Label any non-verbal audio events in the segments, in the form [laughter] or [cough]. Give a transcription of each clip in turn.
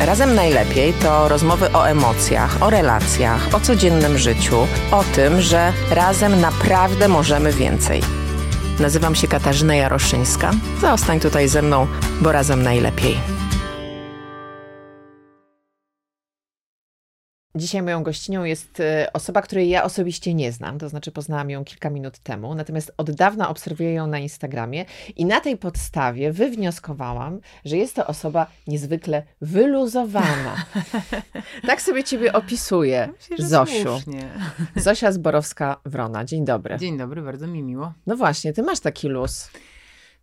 Razem najlepiej to rozmowy o emocjach, o relacjach, o codziennym życiu, o tym, że razem naprawdę możemy więcej. Nazywam się Katarzyna Jaroszyńska. Zostań tutaj ze mną, bo razem najlepiej. Dzisiaj moją gościnią jest e, osoba, której ja osobiście nie znam, to znaczy poznałam ją kilka minut temu, natomiast od dawna obserwuję ją na Instagramie i na tej podstawie wywnioskowałam, że jest to osoba niezwykle wyluzowana. [laughs] tak sobie ciebie opisuję, Myślę, Zosiu. Słusznie. [laughs] Zosia Zborowska-Wrona. Dzień dobry. Dzień dobry, bardzo mi miło. No właśnie, ty masz taki luz.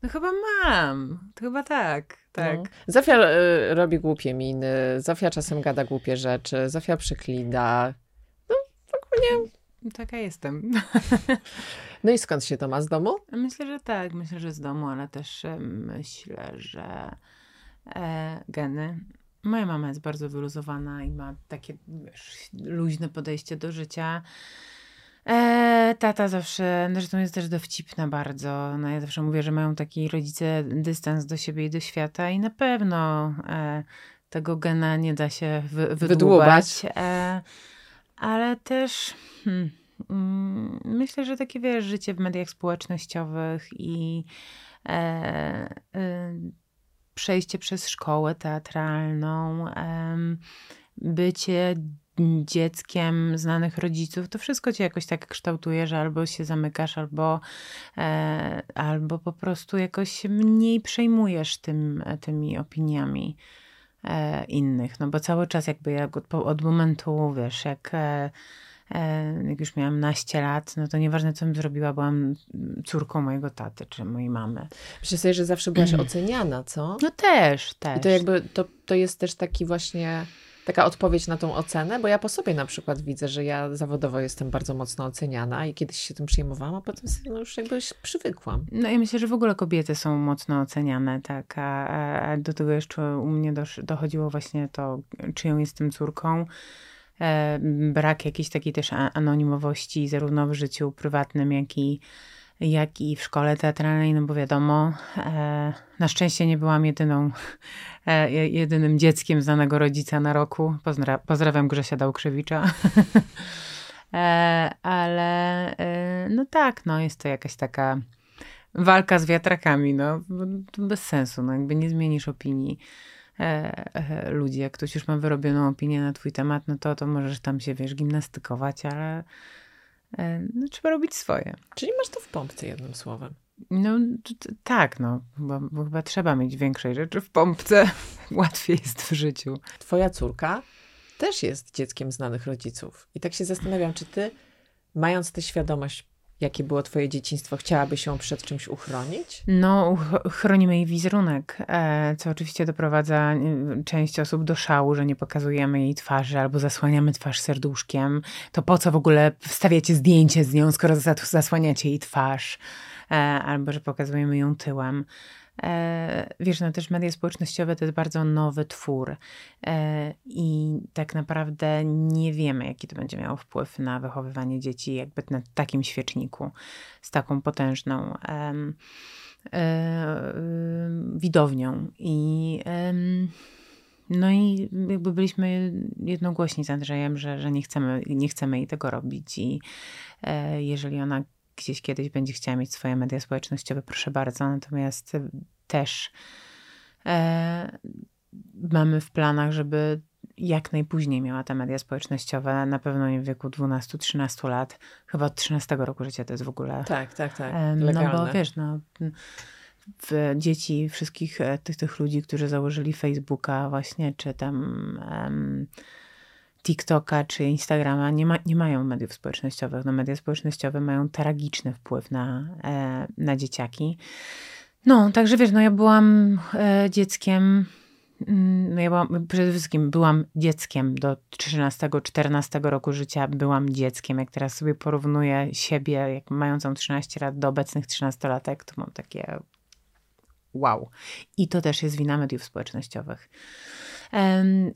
No chyba mam, to chyba tak, tak. No. Zofia y, robi głupie miny, Zofia czasem gada głupie rzeczy, Zofia przyklida. No ogólnie... Taka jestem. [laughs] No i skąd się to ma z domu? Myślę, że tak, myślę, że z domu, ale też myślę, że e, geny. Moja mama jest bardzo wyluzowana i ma takie wiesz, luźne podejście do życia. E, tata zawsze, zresztą jest też dowcipna bardzo. No ja zawsze mówię, że mają taki rodzice dystans do siebie i do świata i na pewno e, tego gena nie da się wy, wydłubać. E, ale też hmm, mm, myślę, że takie wiesz, życie w mediach społecznościowych i e, przejście przez szkołę teatralną, bycie dzieckiem znanych rodziców, to wszystko cię jakoś tak kształtuje, że albo się zamykasz, albo, e, albo po prostu jakoś mniej przejmujesz tym, tymi opiniami e, innych. No bo cały czas jakby jak od, od momentu, wiesz, jak e, e jak już miałam naście lat, no to nieważne, co bym zrobiła, byłam córką mojego taty czy mojej mamy. Myślę sobie, że zawsze byłaś [clears throat] oceniana, co? No też, też. I to jakby, to, to jest też taki właśnie taka odpowiedź na tą ocenę, bo ja po sobie na przykład widzę, że ja zawodowo jestem bardzo mocno oceniana i kiedyś się tym przyjmowałam, a potem no już jakby przywykłam. No ja myślę, że w ogóle kobiety są mocno oceniane, tak, a, a do tego jeszcze u mnie dochodziło właśnie to, czyją jestem córką, e, brak jakiejś takiej też anonimowości zarówno w życiu prywatnym, jak i jak i w szkole teatralnej, no bo wiadomo, e, na szczęście nie byłam jedyną, e, jedynym dzieckiem znanego rodzica na roku. Pozdra pozdrawiam Grzesia Dałkrzewicza. [laughs] e, ale no tak, no jest to jakaś taka walka z wiatrakami, no bez sensu, no jakby nie zmienisz opinii ludzi. Jak ktoś już ma wyrobioną opinię na twój temat, no to, to możesz tam się, wiesz, gimnastykować, ale no, trzeba robić swoje. Czyli masz to w pompce jednym słowem. No tak, no, bo, bo, chyba trzeba mieć większej rzeczy w pompce. [laughs] Łatwiej jest w życiu. Twoja córka też jest dzieckiem znanych rodziców. I tak się zastanawiam, czy ty, mając tę świadomość Jakie było twoje dzieciństwo? Chciałabyś się przed czymś uchronić? No, chronimy jej wizerunek, e, co oczywiście doprowadza część osób do szału, że nie pokazujemy jej twarzy albo zasłaniamy twarz serduszkiem. To po co w ogóle wstawiacie zdjęcie z nią, skoro zasłaniacie jej twarz? E, albo że pokazujemy ją tyłem. E, wiesz, no też media społecznościowe to jest bardzo nowy twór e, i tak naprawdę nie wiemy, jaki to będzie miało wpływ na wychowywanie dzieci jakby na takim świeczniku z taką potężną e, widownią. I no i jakby byliśmy jednogłośni z Andrzejem, że, że nie, chcemy, nie chcemy jej tego robić i jeżeli ona gdzieś kiedyś będzie chciała mieć swoje media społecznościowe, proszę bardzo. Natomiast też e, mamy w planach, żeby jak najpóźniej miała te media społecznościowe, na pewno nie w wieku 12-13 lat, chyba od 13 roku życia to jest w ogóle. Tak, tak, tak. Legalne. No bo wiesz, no, w dzieci wszystkich e, tych, tych ludzi, którzy założyli Facebooka właśnie, czy tam um, TikToka czy Instagrama nie, ma, nie mają mediów społecznościowych. No, media społecznościowe mają tragiczny wpływ na, e, na dzieciaki. No, także wiesz, no ja byłam e, dzieckiem, mm, no ja byłam, przede wszystkim byłam dzieckiem do 13-14 roku życia, byłam dzieckiem. Jak teraz sobie porównuję siebie, jak mającą 13 lat do obecnych 13-latek, to mam takie wow. I to też jest wina mediów społecznościowych.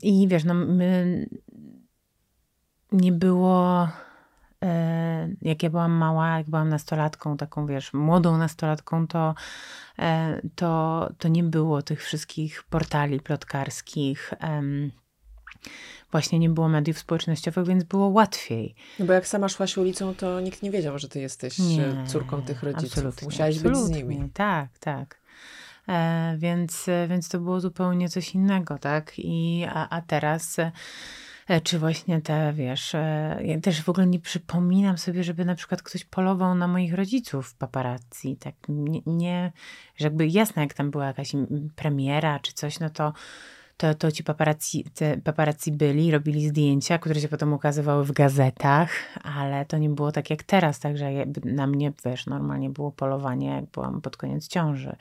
I wiesz, no my nie było e, jak ja byłam mała, jak byłam nastolatką, taką wiesz, młodą nastolatką, to, e, to, to nie było tych wszystkich portali plotkarskich. Właśnie nie było mediów społecznościowych, więc było łatwiej. No bo jak sama szłaś ulicą, to nikt nie wiedział, że ty jesteś nie, córką tych rodziców. Absolutnie, Musiałaś absolutnie. być z nimi. Tak, tak. E, więc, więc to było zupełnie coś innego, tak? I, a, a teraz e, czy właśnie te, wiesz, e, ja też w ogóle nie przypominam sobie, żeby na przykład ktoś polował na moich rodziców paparazzi, tak nie, nie że jakby jasne, jak tam była jakaś premiera czy coś, no to to, to ci paparazzi, te paparazzi byli, robili zdjęcia, które się potem ukazywały w gazetach, ale to nie było tak jak teraz, także na mnie, wiesz, normalnie było polowanie, jak byłam pod koniec ciąży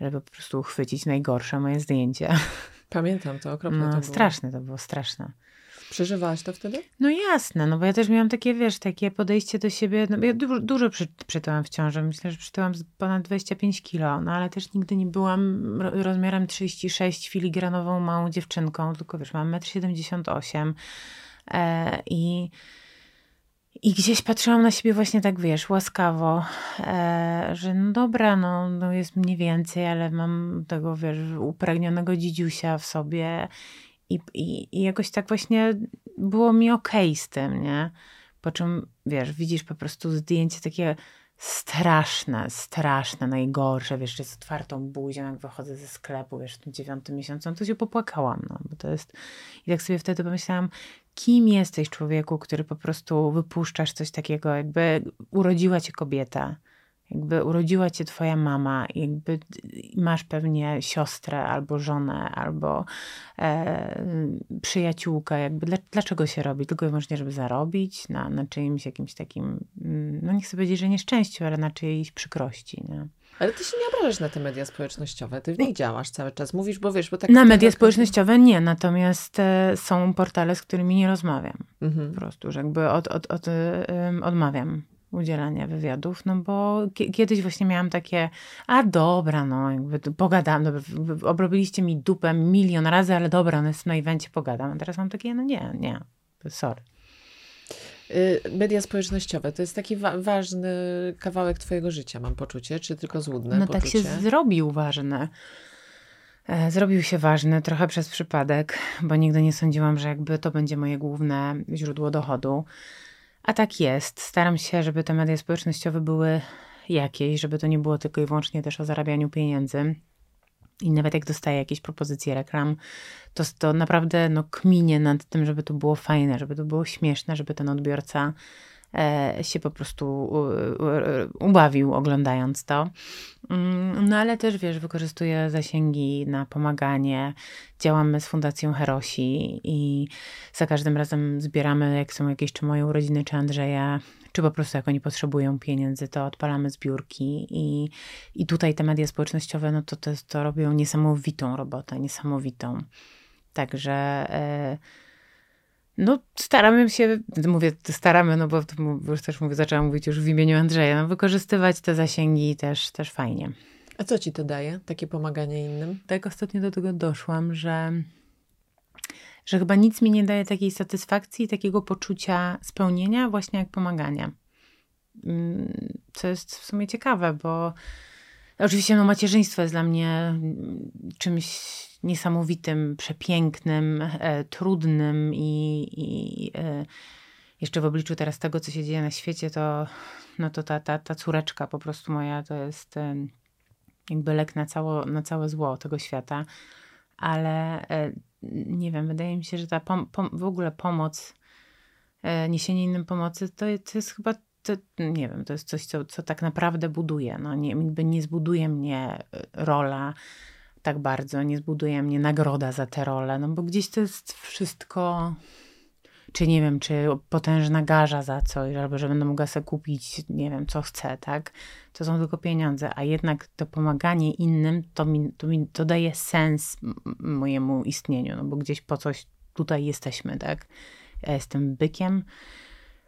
żeby po prostu uchwycić najgorsze moje zdjęcia. Pamiętam to, okropne no, to było. Straszne to było, straszne. Przeżywałaś to wtedy? No jasne, no bo ja też miałam takie, wiesz, takie podejście do siebie, no ja dużo, dużo przy, przytyłam w ciąży, myślę, że przytyłam ponad 25 kilo, no ale też nigdy nie byłam rozmiarem 36 filigranową małą dziewczynką, tylko wiesz, mam 1,78 m e, i i gdzieś patrzyłam na siebie właśnie tak, wiesz, łaskawo, e, że no dobra, no, no jest mniej więcej, ale mam tego, wiesz, upragnionego dzidziusia w sobie i, i, i jakoś tak właśnie było mi okej okay z tym, nie? Po czym, wiesz, widzisz po prostu zdjęcie takie straszne, straszne, najgorsze, wiesz, z otwartą buzią, jak wychodzę ze sklepu, wiesz, w tym dziewiątym miesiącu, no to się popłakałam, no, bo to jest, i tak sobie wtedy pomyślałam, kim jesteś człowieku, który po prostu wypuszczasz coś takiego, jakby urodziła cię kobieta, jakby urodziła cię twoja mama, jakby masz pewnie siostrę albo żonę, albo e, przyjaciółkę, jakby dlaczego się robi? Tylko i wyłącznie, żeby zarobić na, na czyimś jakimś takim, mm, no nie chcę powiedzieć, że nieszczęściu, ale na czyjejś przykrości, nie? Ale ty się nie obrażasz na te media społecznościowe, ty w nich działasz cały czas, mówisz, bo wiesz, bo tak... Na media społecznościowe nie, natomiast e, są portale, z którymi nie rozmawiam. Mhm. Po prostu, że jakby od, od, od, odmawiam udzielania wywiadów, no bo kiedyś właśnie miałam takie, a dobra, no jakby pogadam, dobra, obrobiliście mi dupę milion razy, ale dobra, no na evencie pogadam. A teraz mam takie, no nie, nie, sorry. Y, media społecznościowe to jest taki wa ważny kawałek twojego życia, mam poczucie, czy tylko złudne No poczucie? tak się zrobił ważny. E, zrobił się ważny trochę przez przypadek, bo nigdy nie sądziłam, że jakby to będzie moje główne źródło dochodu. A tak jest. Staram się, żeby te media społecznościowe były jakieś, żeby to nie było tylko i wyłącznie też o zarabianiu pieniędzy. I nawet jak dostaję jakieś propozycje reklam, to, to naprawdę no, kminie nad tym, żeby to było fajne, żeby to było śmieszne, żeby ten odbiorca się po prostu ubawił oglądając to. Mm, no ale też wiesz, wykorzystuję zasięgi na pomaganie. Działamy z Fundacją Herosi i za każdym razem zbieramy, jak są jakieś czy moje urodziny, czy Andrzeja, czy po prostu jak oni potrzebują pieniędzy, to odpalamy zbiórki i, i tutaj te media społecznościowe, no to, to, to robią niesamowitą robotę, niesamowitą. Także... E, no, staramy się, mówię, staramy, no bo już też mówię, zaczęłam mówić już w imieniu Andrzeja, no, wykorzystywać te zasięgi też, też fajnie. A co ci to daje, takie pomaganie innym? Tak ostatnio do tego doszłam, że, że chyba nic mi nie daje takiej satysfakcji i takiego poczucia spełnienia właśnie jak pomaganie. Mm, co jest w sumie ciekawe, bo oczywiście no, macierzyństwo jest dla mnie czymś niesamowitym, przepięknym, e, trudnym i, i e, jeszcze w obliczu teraz tego, co się dzieje na świecie, to, no to ta, ta, ta córeczka po prostu moja to jest e, jakby lek na, cało, na całe zło tego świata. Ale nie wiem, wydaje mi się, że ta pom, pom, w ogóle pomoc, niesienie innym pomocy, to, to jest chyba to, nie wiem, to jest coś, co, co tak naprawdę buduje. No, nie, nie zbuduje mnie rola tak bardzo, nie zbuduje mnie nagroda za tę rolę, no bo gdzieś to jest wszystko, czy nie wiem, czy potężna garza za coś, albo że będę mogła sobie kupić, nie wiem, co chcę, tak? To są tylko pieniądze, a jednak to pomaganie innym, to mi, to, mi, to daje sens mojemu istnieniu, no bo gdzieś po coś tutaj jesteśmy, tak? Ja jestem bykiem,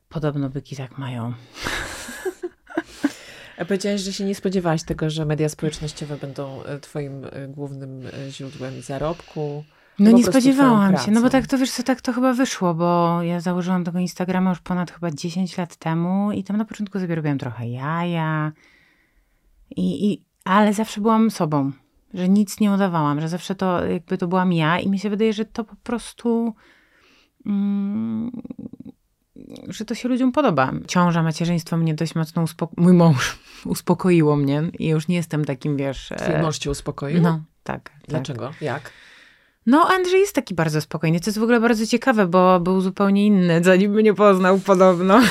podobno byki tak mają. [laughs] A powiedziałaś, że się nie spodziewałaś tego, że media społecznościowe będą e, twoim e, głównym e, źródłem zarobku. No nie spodziewałam się, no bo tak to wiesz co, tak to chyba wyszło, bo ja założyłam tego Instagrama już ponad chyba 10 lat temu i tam na początku sobie robiłam trochę jaja, i, i, ale zawsze byłam sobą, że nic nie udawałam, że zawsze to jakby to byłam ja i mi się wydaje, że to po prostu mm, że to się ludziom podoba. Ciąża, macierzyństwo mnie dość mocno uspokoiło. Mój mąż [laughs] uspokoiło mnie i już nie jestem takim, wiesz... Twój e, mąż cię uspokoił? No, tak. tak. Dlaczego? Tak. Jak? No, Andrzej jest taki bardzo spokojny. To jest w ogóle bardzo ciekawe, bo był zupełnie inny, zanim mnie poznał podobno. [laughs]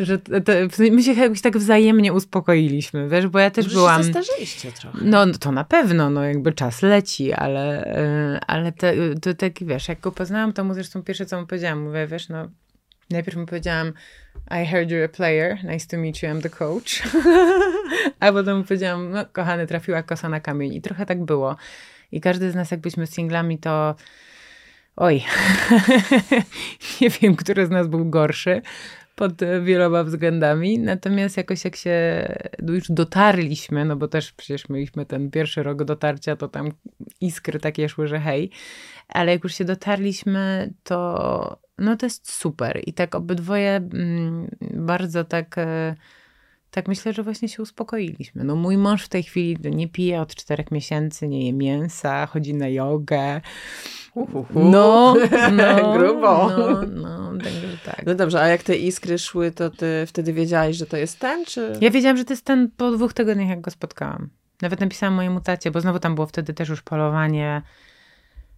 że te, my się jakoś tak wzajemnie uspokoiliśmy, wiesz, bo ja też Może byłam... Się trochę. No, to na pewno, no jakby czas leci, ale, e, ale te, to taki, wiesz, jak go poznałam, to mu zresztą pierwsze, co mu powiedziałam, mówię, wiesz, no najpierw mu powiedziałam I heard you're a player, nice to meet you, I'm the coach. [laughs] A potem mu powiedziałam, no kochany, trafiła kosa na kamień. I trochę tak było. I każdy z nas, jakbyśmy singlami, to oj, [laughs] nie wiem, który z nas był gorszy pod wieloma względami. Natomiast jakoś jak się już dotarliśmy, no bo też przecież mieliśmy ten pierwszy rok dotarcia, to tam iskry takie szły, że hej. Ale jak już się dotarliśmy, to no to jest super. I tak obydwoje mm, bardzo tak, e, tak myślę, że właśnie się uspokoiliśmy. No mój mąż w tej chwili nie pije od czterech miesięcy, nie je mięsa, chodzi na jogę. Uhuhu. No, no, [laughs] grubo. No, no, tak. no dobrze, a jak te iskry szły, to ty wtedy wiedziałaś, że to jest ten, czy? Ja wiedziałam, że to jest ten po dwóch tygodniach, jak go spotkałam. Nawet napisałam mojemu tacie, bo znowu tam było wtedy też już polowanie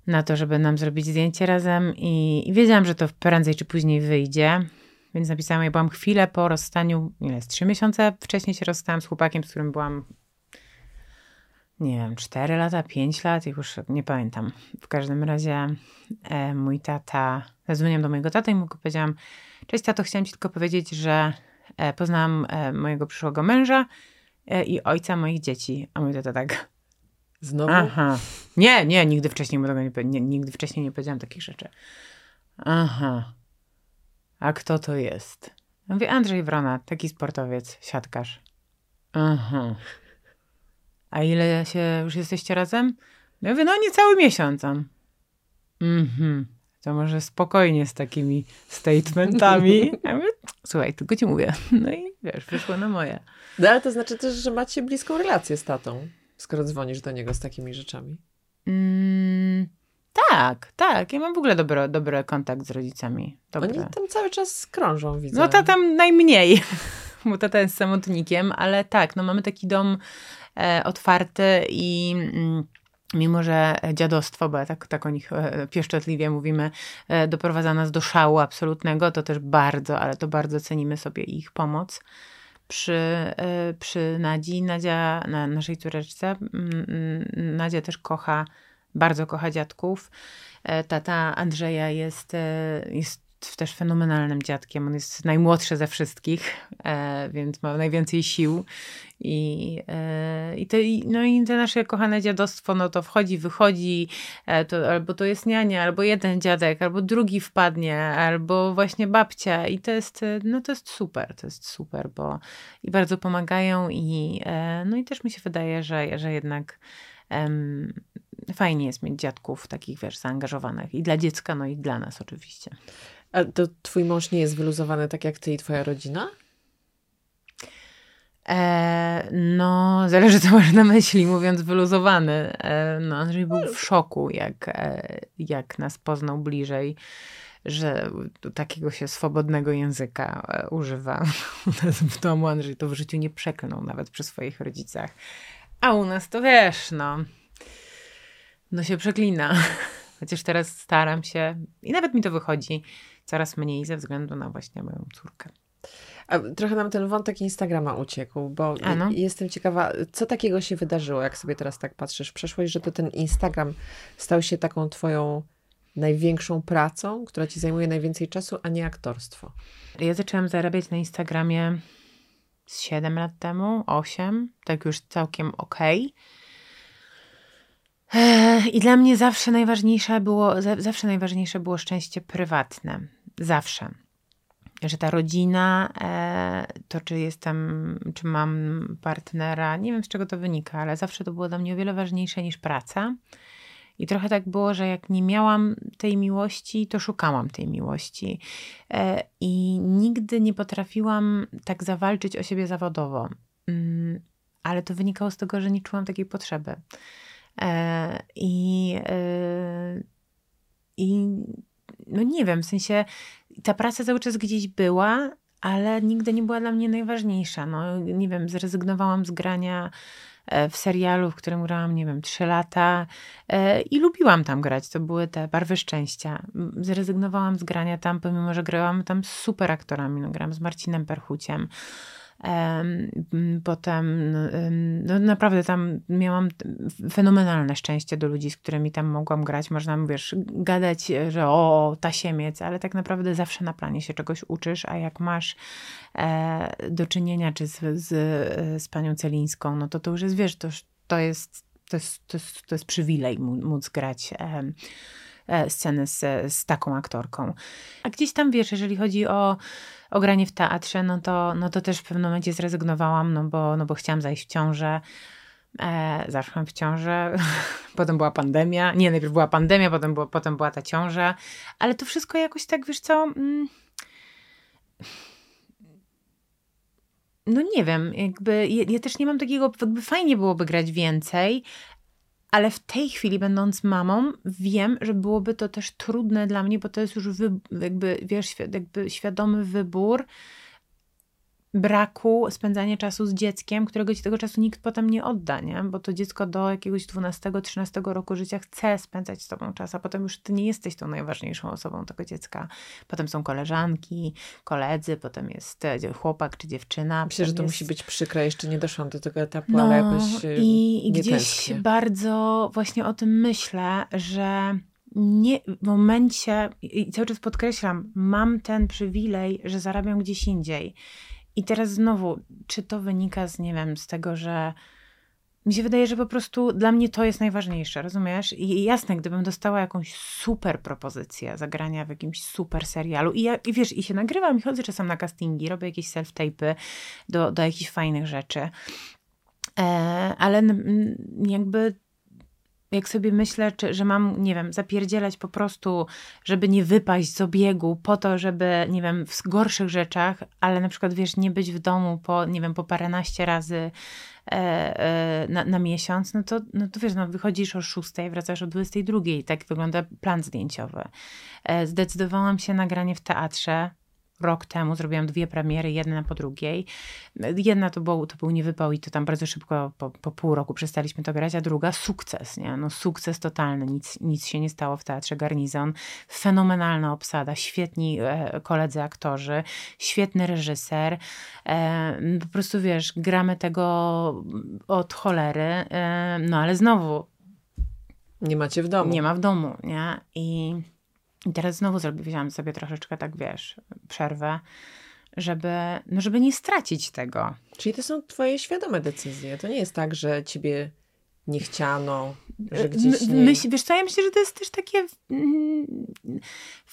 na to, żeby nam zrobić zdjęcie razem i, i wiedziałam, że to prędzej czy później wyjdzie. Więc napisałam, ja byłam chwilę po rozstaniu, ile jest, trzy miesiące wcześniej się rozstałam z chłopakiem, z którym byłam, nie wiem, cztery lata, pięć lat, już nie pamiętam. W każdym razie e, mój tata, zadzwoniłam do mojego taty i mu powiedziałam, cześć tato, chciałam ci tylko powiedzieć, że e, poznałam e, mojego przyszłego męża e, i ojca moich dzieci. A mój tata tak, Znowu? Aha. Nie, nie, nigdy wcześniej mu tego nie, nie, nigdy wcześniej nie powiedziałam takich rzeczy. Aha. A kto to jest? Ja mówię, Andrzej Wrona, taki sportowiec, siatkarz. Aha. A ile się już jesteście razem? Ja mówię, no niecały miesiąc. Mhm. To może spokojnie z takimi statementami. Ja mówię, słuchaj, tylko ci mówię. No i wiesz, wyszło na moje. No ale to znaczy też, że macie bliską relację z tatą skoro dzwonisz do niego z takimi rzeczami? Mm, tak, tak. Ja mam w ogóle dobry, dobry kontakt z rodzicami. Dobry. Oni tam cały czas krążą, widzę. No to tam najmniej, [laughs] bo tata jest samotnikiem, ale tak, no mamy taki dom e, otwarty i... Mm, mimo że dziadostwo, bo tak, tak o nich e, pieszczotliwie mówimy, e, doprowadza nas do szału absolutnego, to też bardzo, ale to bardzo cenimy sobie ich pomoc przy, e, przy Nadzi. Nadzia, na naszej córeczce, Nadzia też kocha, bardzo kocha dziadków. E, tata Andrzeja jest, e, jest też fenomenalnym dziadkiem. On jest najmłodszy ze wszystkich, e, więc ma najwięcej sił. I, e, i, te, no i te nasze kochane dziadostwo, no to wchodzi, wychodzi, e, to, albo to jest niania, albo jeden dziadek, albo drugi wpadnie, albo właśnie babcia. I to jest, no to jest super, to jest super, bo i bardzo pomagają i no i też mi się wydaje, że, że jednak fajnie jest mieć dziadków takich, wiesz, zaangażowanych i dla dziecka, no i dla nas oczywiście. A to twój mąż nie jest wyluzowany tak jak ty i twoja rodzina? E, no, zależy co masz na myśli, mówiąc wyluzowany. E, no, Andrzej był w szoku, jak, e, jak nas poznał bliżej, że takiego się swobodnego języka e, używa u nas w domu. Andrzej to w życiu nie przeklnął nawet przy swoich rodzicach. A u nas to wiesz, no, no się przeklina. [laughs] Chociaż teraz staram się i nawet mi to wychodzi coraz mniej ze względu na właśnie moją córkę. A trochę nam ten wątek Instagrama uciekł, bo ano. jestem ciekawa, co takiego się wydarzyło, jak sobie teraz tak patrzysz w przeszłość, że to ten Instagram stał się taką twoją największą pracą, która ci zajmuje najwięcej czasu, a nie aktorstwo. Ja zaczęłam zarabiać na Instagramie z 7 lat temu, 8, tak już całkiem okej. Okay. I dla mnie zawsze najważniejsze było, zawsze najważniejsze było szczęście prywatne. Zawsze. Że ta rodzina, e, to czy jestem, czy mam partnera, nie wiem z czego to wynika, ale zawsze to było dla mnie o wiele ważniejsze niż praca. I trochę tak było, że jak nie miałam tej miłości, to szukałam tej miłości. E, I nigdy nie potrafiłam tak zawalczyć o siebie zawodowo. Mm, ale to wynikało z tego, że nie czułam takiej potrzeby. E, I, e, i no nie wiem, w sensie ta praca cały czas gdzieś była, ale nigdy nie była dla mnie najważniejsza. No nie wiem, zrezygnowałam z grania E, w serialu, w którym grałam, nie wiem, trzy lata i lubiłam tam grać. To były te barwy szczęścia. Zrezygnowałam z grania tam, pomimo że grałam tam z super aktorami. No, grałam z Marcinem Perchuciem. Potem, no naprawdę tam miałam fenomenalne szczęście do ludzi, z którymi tam mogłam grać. Można, wiesz, gadać, że o, tasiemiec, ale tak naprawdę zawsze na planie się czegoś uczysz, a jak masz e, do czynienia czy z, z, z panią Celińską, no to to już jest, wiesz, to, to jest to jest, to jest, to jest przywilej móc grać e, e, sceny z, z taką aktorką. A gdzieś tam, wiesz, jeżeli chodzi o o granie w teatrze, no to, no to też w pewnym momencie zrezygnowałam, no bo, no bo chciałam zajść w ciążę. E, zaszłam w ciążę, [laughs] potem była pandemia. Nie, najpierw była pandemia, potem, było, potem była ta ciąża, ale to wszystko jakoś tak, wiesz co... Mm, no nie wiem, jakby ja, ja, też nie mam takiego, jakby fajnie byłoby grać więcej, ale w tej chwili, będąc mamą, wiem, że byłoby to też trudne dla mnie, bo to jest już wy, jakby, wiesz, jakby świadomy wybór braku spędzania czasu z dzieckiem, którego ci tego czasu nikt potem nie odda, nie? Bo to dziecko do jakiegoś 12-13 roku życia chce spędzać z tobą czas, a potem już ty nie jesteś tą najważniejszą osobą tego dziecka. Potem są koleżanki, koledzy, potem jest e, chłopak czy dziewczyna. Myślę, że to jest... musi być przykre, jeszcze nie doszłam do tego etapu, no, ale jakoś e, i, i gdzieś tęsknię. bardzo właśnie o tym myślę, że nie, w momencie, i cały czas podkreślam, mam ten przywilej, że zarabiam gdzieś indziej. I teraz znowu, czy to wynika z, nie wiem, z tego, że mi się wydaje, że po prostu dla mnie to jest najważniejsze, rozumiesz? I jasne, gdybym dostała jakąś super propozycję zagrania w jakimś super serialu i, ja, i wiesz, i się nagrywam i chodzę czasem na castingi, robię jakieś self-tape'y do, do jakichś fajnych rzeczy. E, ale jakby jak sobie myślę, czy, że mam, nie wiem, zapierdzielać po prostu, żeby nie wypaść z obiegu, po to, żeby, nie wiem, w gorszych rzeczach, ale na przykład, wiesz, nie być w domu po, nie wiem, po paręnaście razy e, e, na, na, miesiąc, no to, no to wiesz, no wychodzisz o 6, wracasz o 22. Tak wygląda plan zdjęciowy. E, zdecydowałam się na granie w teatrze rok temu zrobiłam dwie premiery, jedna po drugiej. Jedna to był, to był niewypał i to tam bardzo szybko, po, po pół roku przestaliśmy to grać, a druga sukces, nie? No sukces totalny, nic, nic się nie stało w Teatrze Garnizon. Fenomenalna obsada, świetni e, koledzy aktorzy, świetny reżyser. E, po prostu wiesz, gramy tego od cholery, e, no ale znowu nie macie w domu. Nie ma w domu, nie? I i teraz znowu zrobiłam sobie troszeczkę tak, wiesz, przerwę, żeby, no żeby nie stracić tego. Czyli to są twoje świadome decyzje. To nie jest tak, że ciebie nie chciano, że gdzieś nie... Myśl, wiesz co, ja myślę, że to jest też takie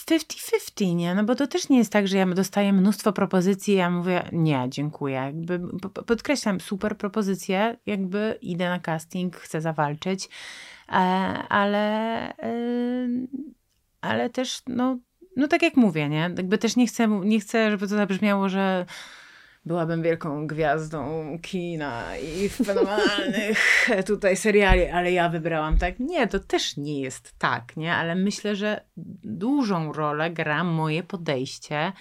50-50, nie? No bo to też nie jest tak, że ja dostaję mnóstwo propozycji i ja mówię, nie, dziękuję. Jakby podkreślam, super propozycje, jakby idę na casting, chcę zawalczyć, e, ale ale też, no, no tak jak mówię, nie? Jakby też nie chcę, nie chcę, żeby to zabrzmiało, że byłabym wielką gwiazdą kina i fenomenalnych [laughs] tutaj seriali, ale ja wybrałam tak. Nie, to też nie jest tak, nie? Ale myślę, że dużą rolę gra moje podejście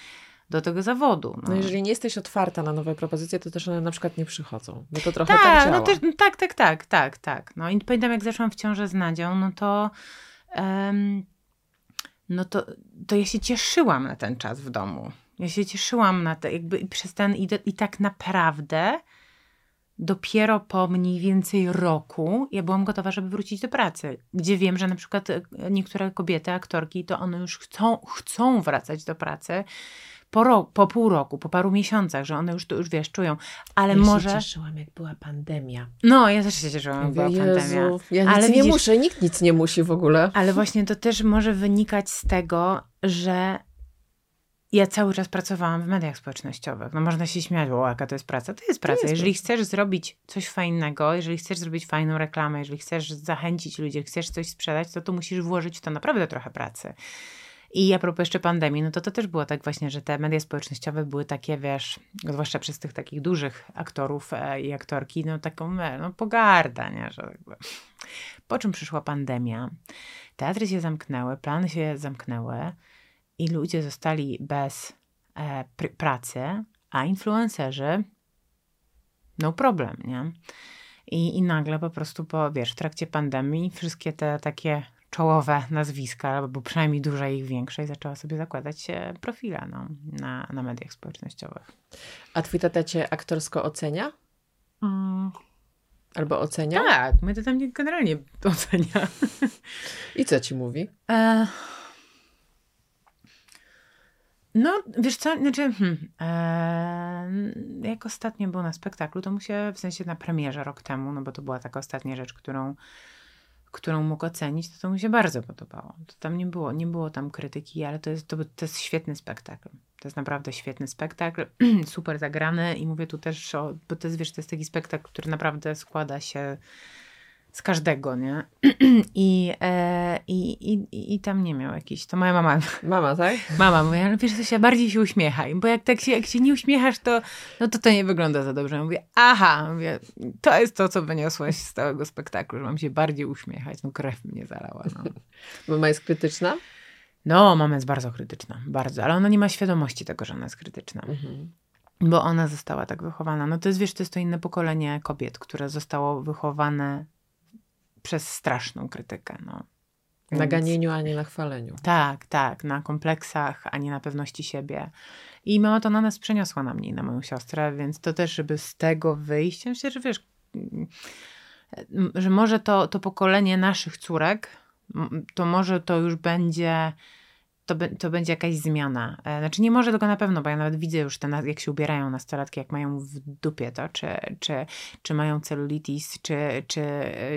do tego zawodu. No. no. jeżeli nie jesteś otwarta na nowe propozycje, to też one na przykład nie przychodzą. No to trochę tak, tak działa. No też, tak, tak, tak, tak, tak. No i pamiętam, jak zeszłam w ciążę z Nadzią, no to um, no to, to ja się cieszyłam na ten czas w domu. Ja się cieszyłam na to, jakby przez ten i, i tak naprawdę dopiero po mniej więcej roku ja byłam gotowa, żeby wrócić do pracy. Gdzie wiem, że na przykład e, niektóre kobiety, aktorki, to one już chcą, chcą wracać do pracy po, rok, po pół roku, po paru miesiącach, że one już to już wiesz, czują. Ale ja może. Ja się cieszyłam, jak była pandemia. No, ja też się cieszyłam, jak była Jezu, pandemia. Ja ale nie widzisz, muszę, nikt nic nie musi w ogóle. Ale właśnie to też może wynikać z tego, że ja cały czas pracowałam w mediach społecznościowych. No można się śmiać, o jaka to jest praca. To jest praca. To jest jeżeli praca. chcesz zrobić coś fajnego, jeżeli chcesz zrobić fajną reklamę, jeżeli chcesz zachęcić ludzi, chcesz coś sprzedać, to tu musisz włożyć w to naprawdę trochę pracy. I a propos jeszcze pandemii, no to to też było tak właśnie, że te media społecznościowe były takie, wiesz, zwłaszcza przez tych takich dużych aktorów e, i aktorki, no taką, e, no pogarda, nie, że jakby. Po czym przyszła pandemia, teatry się zamknęły, plany się zamknęły i ludzie zostali bez e, pr pracy, a influencerzy no problem, nie? I, I nagle po prostu po, wiesz, w trakcie pandemii wszystkie te takie czołowe nazwiska, albo przynajmniej duża ich większość, zaczęła sobie zakładać profile no, na, na mediach społecznościowych. A twój tata cię aktorsko ocenia? Mm. Albo ocenia? Tak, my to tam generalnie ocenia. I co ci mówi? E... No, wiesz co, znaczy, hmm, e... jak ostatnio był na spektaklu, to mu się, w sensie na premierze rok temu, no bo to była taka ostatnia rzecz, którą którą mógł ocenić, to to mu się bardzo podobało. To tam nie było, nie było tam krytyki, ale to jest, to, to jest świetny spektakl. To jest naprawdę świetny spektakl, [clears throat] super zagrany i mówię tu też o, bo to jest, wiesz, to jest taki spektakl, który naprawdę składa się z każdego, nie? [clears throat] I, e, i, i, I tam nie miał jakiś, to moja mama. Mama, tak? [laughs] Mama mówi, ale wiesz, to się bardziej się uśmiechaj, bo jak tak się, jak się nie uśmiechasz, to, no to to nie wygląda za dobrze. Ja mówię, aha, mówię, to jest to, co wyniosłaś z całego spektaklu, że mam się bardziej uśmiechać. No krew mnie zalała. No. [laughs] Mama jest krytyczna? No, mama jest bardzo krytyczna, bardzo, ale ona nie ma świadomości tego, że ona jest krytyczna. Mhm bo ona została tak wychowana. No to jest, wiesz, to jest to inne pokolenie kobiet, które zostało wychowane przez straszną krytykę. No. Więc... Na ganieniu, a nie na chwaleniu. Tak, tak, na kompleksach, a nie na pewności siebie. I mama to na nas przeniosła na mnie i na moją siostrę, więc to też, żeby z tego wyjść, myślę, że wiesz, że może to, to pokolenie naszych córek, to może to już będzie to, be, to będzie jakaś zmiana. E, znaczy nie może tego na pewno, bo ja nawet widzę już te, jak się ubierają nastolatki, jak mają w dupie to, czy, czy, czy mają celulitis, czy, czy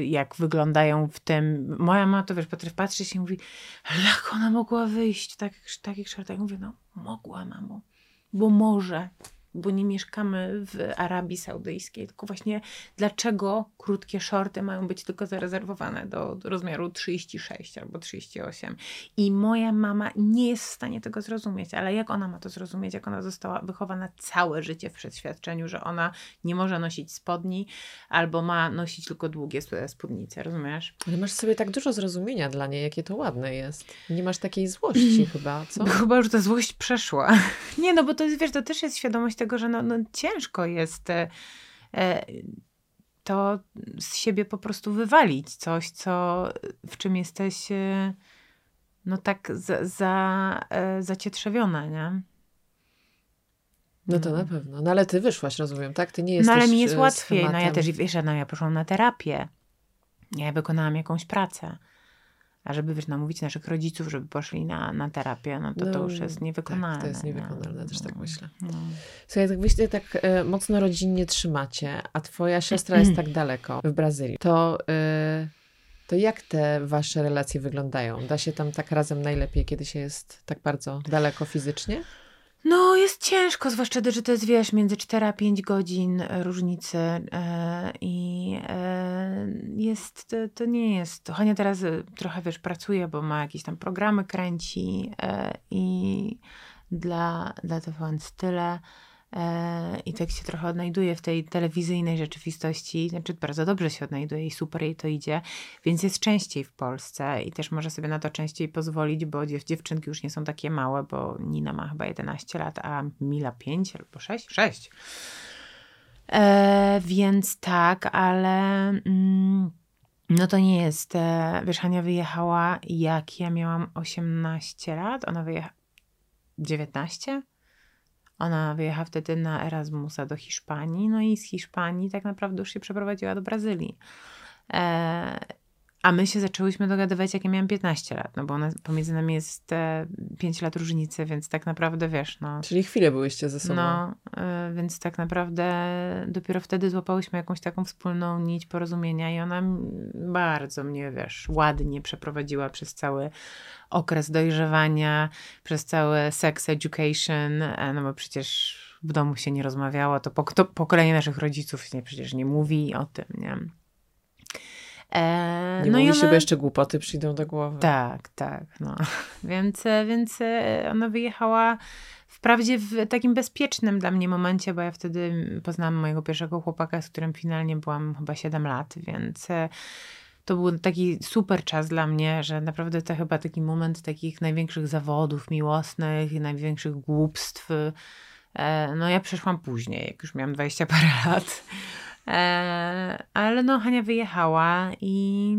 jak wyglądają w tym. Moja mama to wiesz, potrafi patrzeć i mówi, jak ona mogła wyjść w takich, takich szortach. Mówię, no mogła mamo, bo może bo nie mieszkamy w Arabii Saudyjskiej, tylko właśnie dlaczego krótkie shorty mają być tylko zarezerwowane do, do rozmiaru 36 albo 38. I moja mama nie jest w stanie tego zrozumieć, ale jak ona ma to zrozumieć, jak ona została wychowana całe życie w przeświadczeniu, że ona nie może nosić spodni albo ma nosić tylko długie spódnice, rozumiesz? Ale masz sobie tak dużo zrozumienia dla niej, jakie to ładne jest. Nie masz takiej złości [clears throat] chyba, co? Chyba już ta złość przeszła. [laughs] Nie, no bo to jest, wiesz, to też jest świadomość tego, że no, no ciężko jest e, e, to z siebie po prostu wywalić. Coś, co, w czym jesteś e, no tak za, za, zacietrzewiona, nie? No to na pewno. No ale ty wyszłaś, rozumiem, tak? Ty nie jesteś No ale mi jest łatwiej. No ja też, wiesz, no ja poszłam na terapię. Ja wykonałam jakąś pracę. A żeby wiesz, namówić naszych rodziców, żeby poszli na, na terapię, no to no, to już jest niewykonalne. Tak, to jest niewykonalne, nie? też tak no, myślę. No. Słuchaj, tak wyście tak e, mocno rodzinnie trzymacie, a twoja siostra jest tak daleko, w Brazylii, to... E, to jak te wasze relacje wyglądają? Da się tam tak razem najlepiej, kiedy się jest tak bardzo daleko fizycznie? No, jest ciężko, zwłaszcza, że to jest, wiesz, między 4 a 5 godzin e, różnicy e, i e, jest, to, nie jest, Hania teraz trochę, wiesz, pracuje, bo ma jakieś tam programy kręci i dla, dla TVN Style i tak się trochę odnajduje w tej telewizyjnej rzeczywistości, znaczy bardzo dobrze się odnajduje i super jej to idzie, więc jest częściej w Polsce i też może sobie na to częściej pozwolić, bo dziew dziewczynki już nie są takie małe, bo Nina ma chyba 11 lat, a Mila 5 albo 6? 6. E, więc tak, ale mm, no to nie jest, e, wiesz, Hania wyjechała jak ja miałam 18 lat, ona wyjechała 19? Ona wyjechała wtedy na Erasmusa do Hiszpanii, no i z Hiszpanii tak naprawdę już się przeprowadziła do Brazylii. E, a my się zaczęłyśmy dogadywać, jak ja miałam 15 lat, no bo ona, pomiędzy nami jest e, 5 lat różnicy, więc tak naprawdę wiesz, no. Czyli chwilę byłyście ze sobą. No, e, więc tak naprawdę dopiero wtedy złapałyśmy jakąś taką wspólną nić porozumienia i ona bardzo mnie, wiesz, ładnie przeprowadziła przez cały okres dojrzewania, przez cały sex education, e, no bo przecież w domu się nie rozmawiało, to, to pokolenie naszych rodziców się przecież nie mówi o tym, nie? E, nie no mówi ona... się, bo jeszcze głupoty przyjdą do głowy. Tak, tak. No. [laughs] Więc, e, więc e, ona wyjechała wprawdzie w takim bezpiecznym dla mnie momencie, bo ja wtedy poznałam mojego pierwszego chłopaka, z którym finalnie byłam chyba 7 lat, więc e, to był taki super czas dla mnie, że naprawdę to chyba taki moment takich największych zawodów miłosnych i największych głupstw. No ja przeszłam później, jak już miałam 20 parę [laughs] lat. E, ale no, Hania wyjechała i,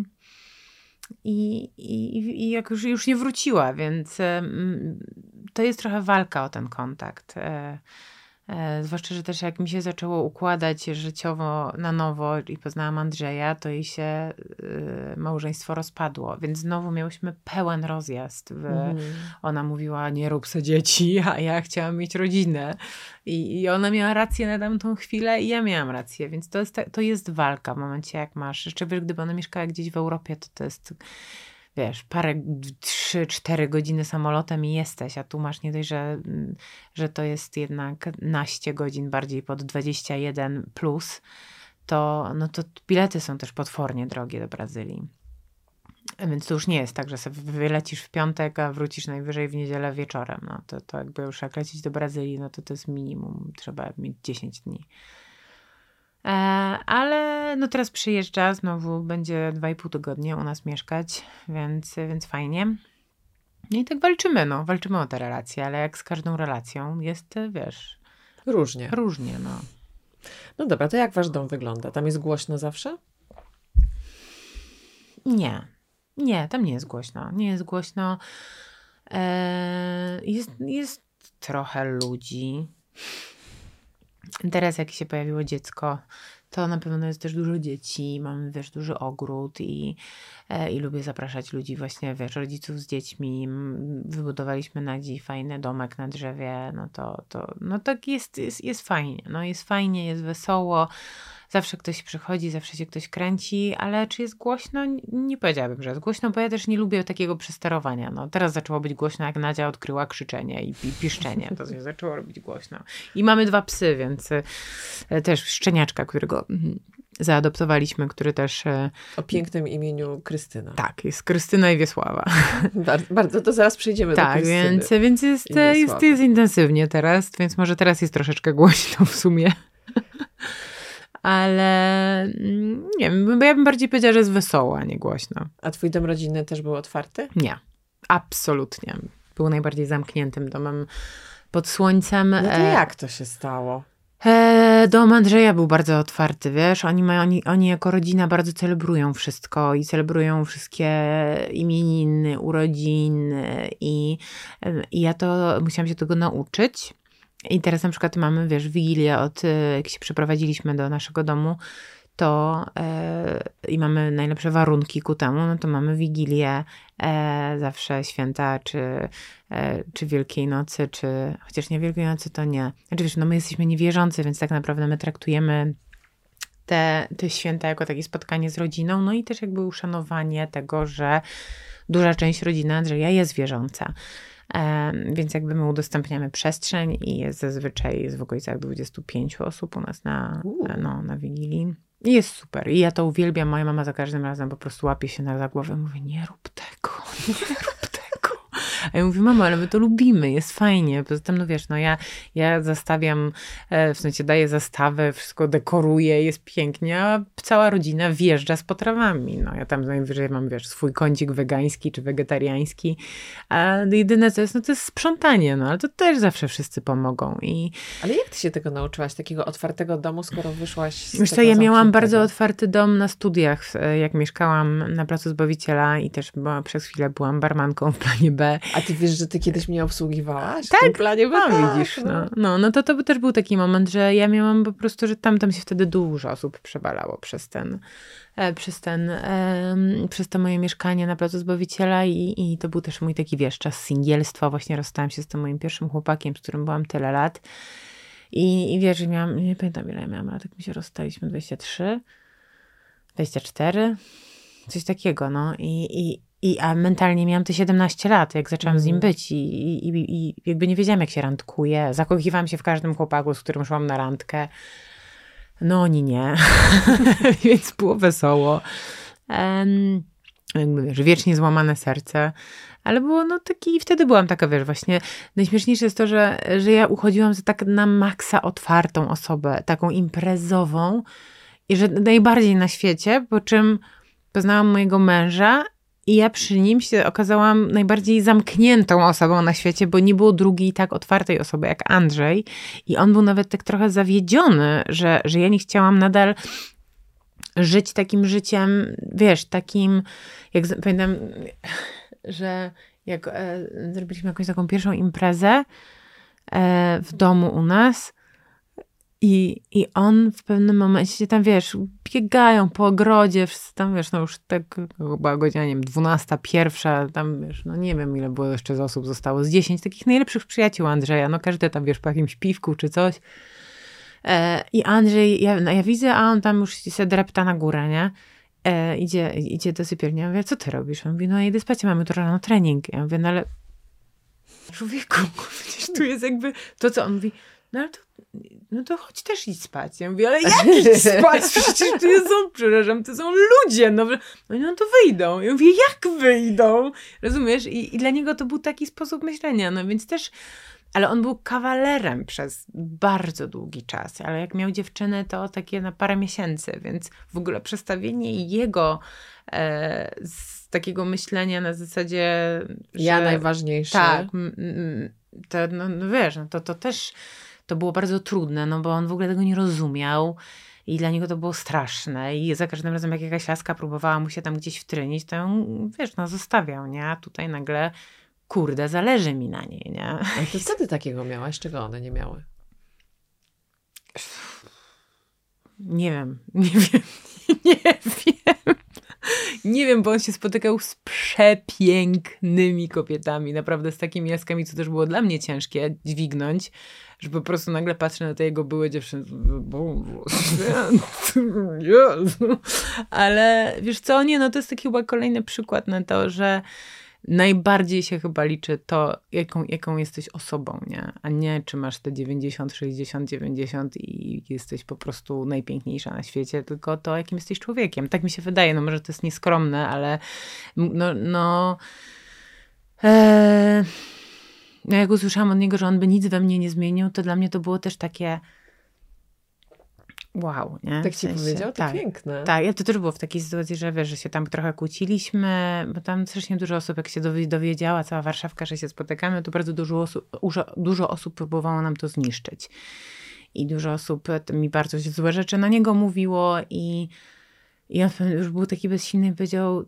i, i, i jak już, już nie wróciła, więc to jest trochę walka o ten kontakt. E, zwłaszcza, że też jak mi się zaczęło układać życiowo na nowo i poznałam Andrzeja, to jej się y, małżeństwo rozpadło, więc znowu miałyśmy pełen rozjazd. W, mm. Ona mówiła, nie rób se dzieci, a ja chciałam mieć rodzinę. I, I ona miała rację na tamtą chwilę i ja miałam rację, więc to jest, to jest walka w momencie, jak masz. Jeszcze gdyby ona mieszkała gdzieś w Europie, to to jest wiesz, parę, trzy, cztery godziny samolotem i jesteś, a tu masz nie dość, że, mm, że to jest jednak naście godzin, bardziej pod 21 plus, to, no to bilety są też potwornie drogie do Brazylii. Więc to już nie jest tak, że sobie wylecisz w piątek, a wrócisz najwyżej w niedzielę wieczorem. No to, to jakby już jak lecieć do Brazylii, no to to jest minimum, trzeba mieć 10 dni. E, ale no teraz przyjeżdża, znowu będzie 2,5 tygodnia u nas mieszkać, więc, więc fajnie. No i tak walczymy, no, walczymy o te relacje, ale jak z każdą relacją jest, wiesz... Różnie. Różnie, no. No dobra, to jak wasz dom wygląda? Tam jest głośno zawsze? Nie. Nie, tam nie jest głośno. Nie jest głośno. Eee, jest, jest trochę ludzi. Teraz jak się pojawiło dziecko, to na pewno jest też dużo dzieci, mamy wiesz, duży ogród i, e, i lubię zapraszać ludzi właśnie, wiesz, rodziców z dziećmi. Wybudowaliśmy na dziś fajny domek na drzewie, no to, to no tak jest, jest, jest fajnie, no jest fajnie, jest wesoło. Zawsze ktoś przychodzi, zawsze się ktoś kręci, ale czy jest głośno? Nie powiedziałabym, że jest głośno, bo ja też nie lubię takiego przesterowania. No, teraz zaczęło być głośno, jak Nadzia odkryła krzyczenie i, piszczenie. To się zaczęło robić głośno. I mamy dwa psy, więc e, też szczeniaczka, którego mhm, zaadoptowaliśmy, który też... E, o pięknym imieniu Krystyna. Tak, jest Krystyna i Wiesława. Bardzo, bardzo to zaraz przejdziemy tak, do Krystyny. Tak, więc, więc jest, jest, jest intensywnie teraz, więc może teraz jest troszeczkę głośno w sumie ale mm, nie wiem, bo ja bym bardziej powiedziała, że jest wesoła, a nie głośno. A twój dom rodzinny też był otwarty? Nie, absolutnie. Był najbardziej zamkniętym domem pod słońcem. No to e, jak to się stało? E, dom Andrzeja był bardzo otwarty, wiesz, oni, mają, oni, oni jako rodzina bardzo celebrują wszystko i celebrują wszystkie imieniny, urodziny i, i ja to musiałam się tego nauczyć. I teraz na przykład mamy, wiesz, Wigilię od, e, jak się przeprowadziliśmy do naszego domu, to yy, i mamy najlepsze warunki ku temu, no to mamy Wigilię e, zawsze święta, czy, e, czy Wielkiej Nocy, czy chociaż nie Wielkiej Nocy to nie. Znaczy wiesz, no my jesteśmy niewierzący, więc tak naprawdę my traktujemy te, te święta jako takie spotkanie z rodziną, no i też jakby uszanowanie tego, że duża część rodziny Andrzeja jest wierząca. Więc jakby my udostępniamy przestrzeń i jest zazwyczaj jest w okolicach 25 osób u nas na, no, na Wigilii. I jest super. I ja to uwielbiam. Moja mama za każdym razem po prostu łapie się na za głowę i mówi, nie rób tego, [laughs] nie rób a ja mówię, mamo, ale my to lubimy, jest fajnie. Poza tym, no wiesz, no ja, ja zastawiam, e, w sensie daję zastawę, wszystko dekoruję, jest pięknie, a cała rodzina wjeżdża z potrawami. No ja tam najwyżej mam, wiesz, swój kącik wegański czy wegetariański, a jedyne co jest, no to jest sprzątanie, no ale to też zawsze wszyscy pomogą. I... Ale jak ty się tego nauczyłaś, takiego otwartego domu, skoro wyszłaś z Wiesz co, ja miałam bardzo otwarty dom na studiach, jak mieszkałam na Placu Zbawiciela i też była, przez chwilę byłam barmanką w planie B A ty wiesz, że ty kiedyś mnie obsługiwałaś? Tak, w tym planie, bo no, tak, widzisz, no. no, no to to też był taki moment, że ja miałam po prostu, że tam, tam się wtedy dużo osób przebalało przez ten, e, przez ten, przez to moje mieszkanie na Placu Zbawiciela i, i to był też mój taki, wiesz, czas singielstwa. Właśnie rozstałam się z tym moim pierwszym chłopakiem, z którym byłam tyle lat. I, i wiesz, że miałam, nie pamiętam ile miałam, ale tak mi się rozstaliśmy, 23, 24, coś takiego, no. I, i, i, a mentalnie miałam te 17 lat, jak zaczęłam mm. z nim mhm. być i, i, i, i jakby nie wiedziałam, jak się randkuje. Zakochiwałam się w każdym chłopaku, z którym szłam na randkę. No oni nie, [laughs] więc było wesoło. Um, jakby wiesz, wiecznie złamane serce, ale było no taki, i wtedy byłam taka, wiesz, właśnie najśmieszniejsze jest to, że, że ja uchodziłam za tak na maksa otwartą osobę, taką imprezową i że najbardziej na świecie, po czym poznałam mojego męża i ja przy nim się okazałam najbardziej zamkniętą osobą na świecie, bo nie było drugiej tak otwartej osoby jak Andrzej. I on był nawet tak trochę zawiedziony, że, że ja nie chciałam nadal żyć takim życiem, wiesz, takim, jak pamiętam, że jak e, zrobiliśmy jakąś taką pierwszą imprezę e, w domu u nas, i, I on w pewnym momencie tam, wiesz, biegają po ogrodzie, wszyscy tam, wiesz, no już tak chyba godzina, nie wiem, dwunasta, pierwsza, tam, wiesz, no nie wiem, ile było jeszcze z osób zostało, z dziesięć takich najlepszych przyjaciół Andrzeja, no każdy tam, wiesz, po jakimś piwku czy coś. E, I Andrzej, ja, no, ja widzę, a on tam już się drepta na górę, nie? E, idzie, idzie do sypialni. Ja mówię, co ty robisz? On mówi, no idę spać, mamy jutro rano trening. Ja mówię, no ale człowieku, [laughs] przecież tu jest jakby to, co on mówi, no ale to no to chodź też idź spać. Ja mówię, ale jak idź spać? [laughs] Przecież tu są, przepraszam, to są ludzie. No, no, no to wyjdą. Ja mówię, jak wyjdą? Rozumiesz? I, I dla niego to był taki sposób myślenia. No więc też, ale on był kawalerem przez bardzo długi czas. Ale jak miał dziewczynę, to takie na parę miesięcy. Więc w ogóle przestawienie jego e, z takiego myślenia na zasadzie, że... Ja najważniejszy. Tak. To, no, no wiesz, no to, to też to było bardzo trudne, no bo on w ogóle tego nie rozumiał. I dla niego to było straszne. I za każdym razem, jak jakaś laska próbowała mu się tam gdzieś wtrynić, to ją, wiesz, no zostawiał, nie? A tutaj nagle, kurde, zależy mi na niej, nie? A ty wtedy takiego miałaś? Czego one nie miały? Nie wiem, [laughs] nie wiem, nie wiem. Nie wiem, bo on się spotykał z przepięknymi kobietami, naprawdę z takimi jaskami, co też było dla mnie ciężkie dźwignąć, że po prostu nagle patrzę na te jego były dziewczyny, Jezu. Ale wiesz co, nie, no to jest taki chyba kolejny przykład na to, że najbardziej się chyba liczy to, jaką, jaką jesteś osobą, nie? A nie, czy masz te 90, 60, 90 i jesteś po prostu najpiękniejsza na świecie, tylko to, jakim jesteś człowiekiem. Tak mi się wydaje, no może to jest nieskromne, ale no, no e, no jak usłyszałam od niego, że on by nic we mnie nie zmienił, to dla mnie to było też takie wow, nie? Tak ci sensie, powiedział? To tak, piękne. Tak, ja to też było w takiej sytuacji, że wiesz, że się tam trochę kłóciliśmy, bo tam strasznie dużo osób, jak się dowiedziała, cała Warszawka, że się spotykamy, to bardzo dużo osób, dużo osób próbowało nam to zniszczyć. I dużo osób mi bardzo złe rzeczy na niego mówiło i, i on już był taki bezsilny i powiedział,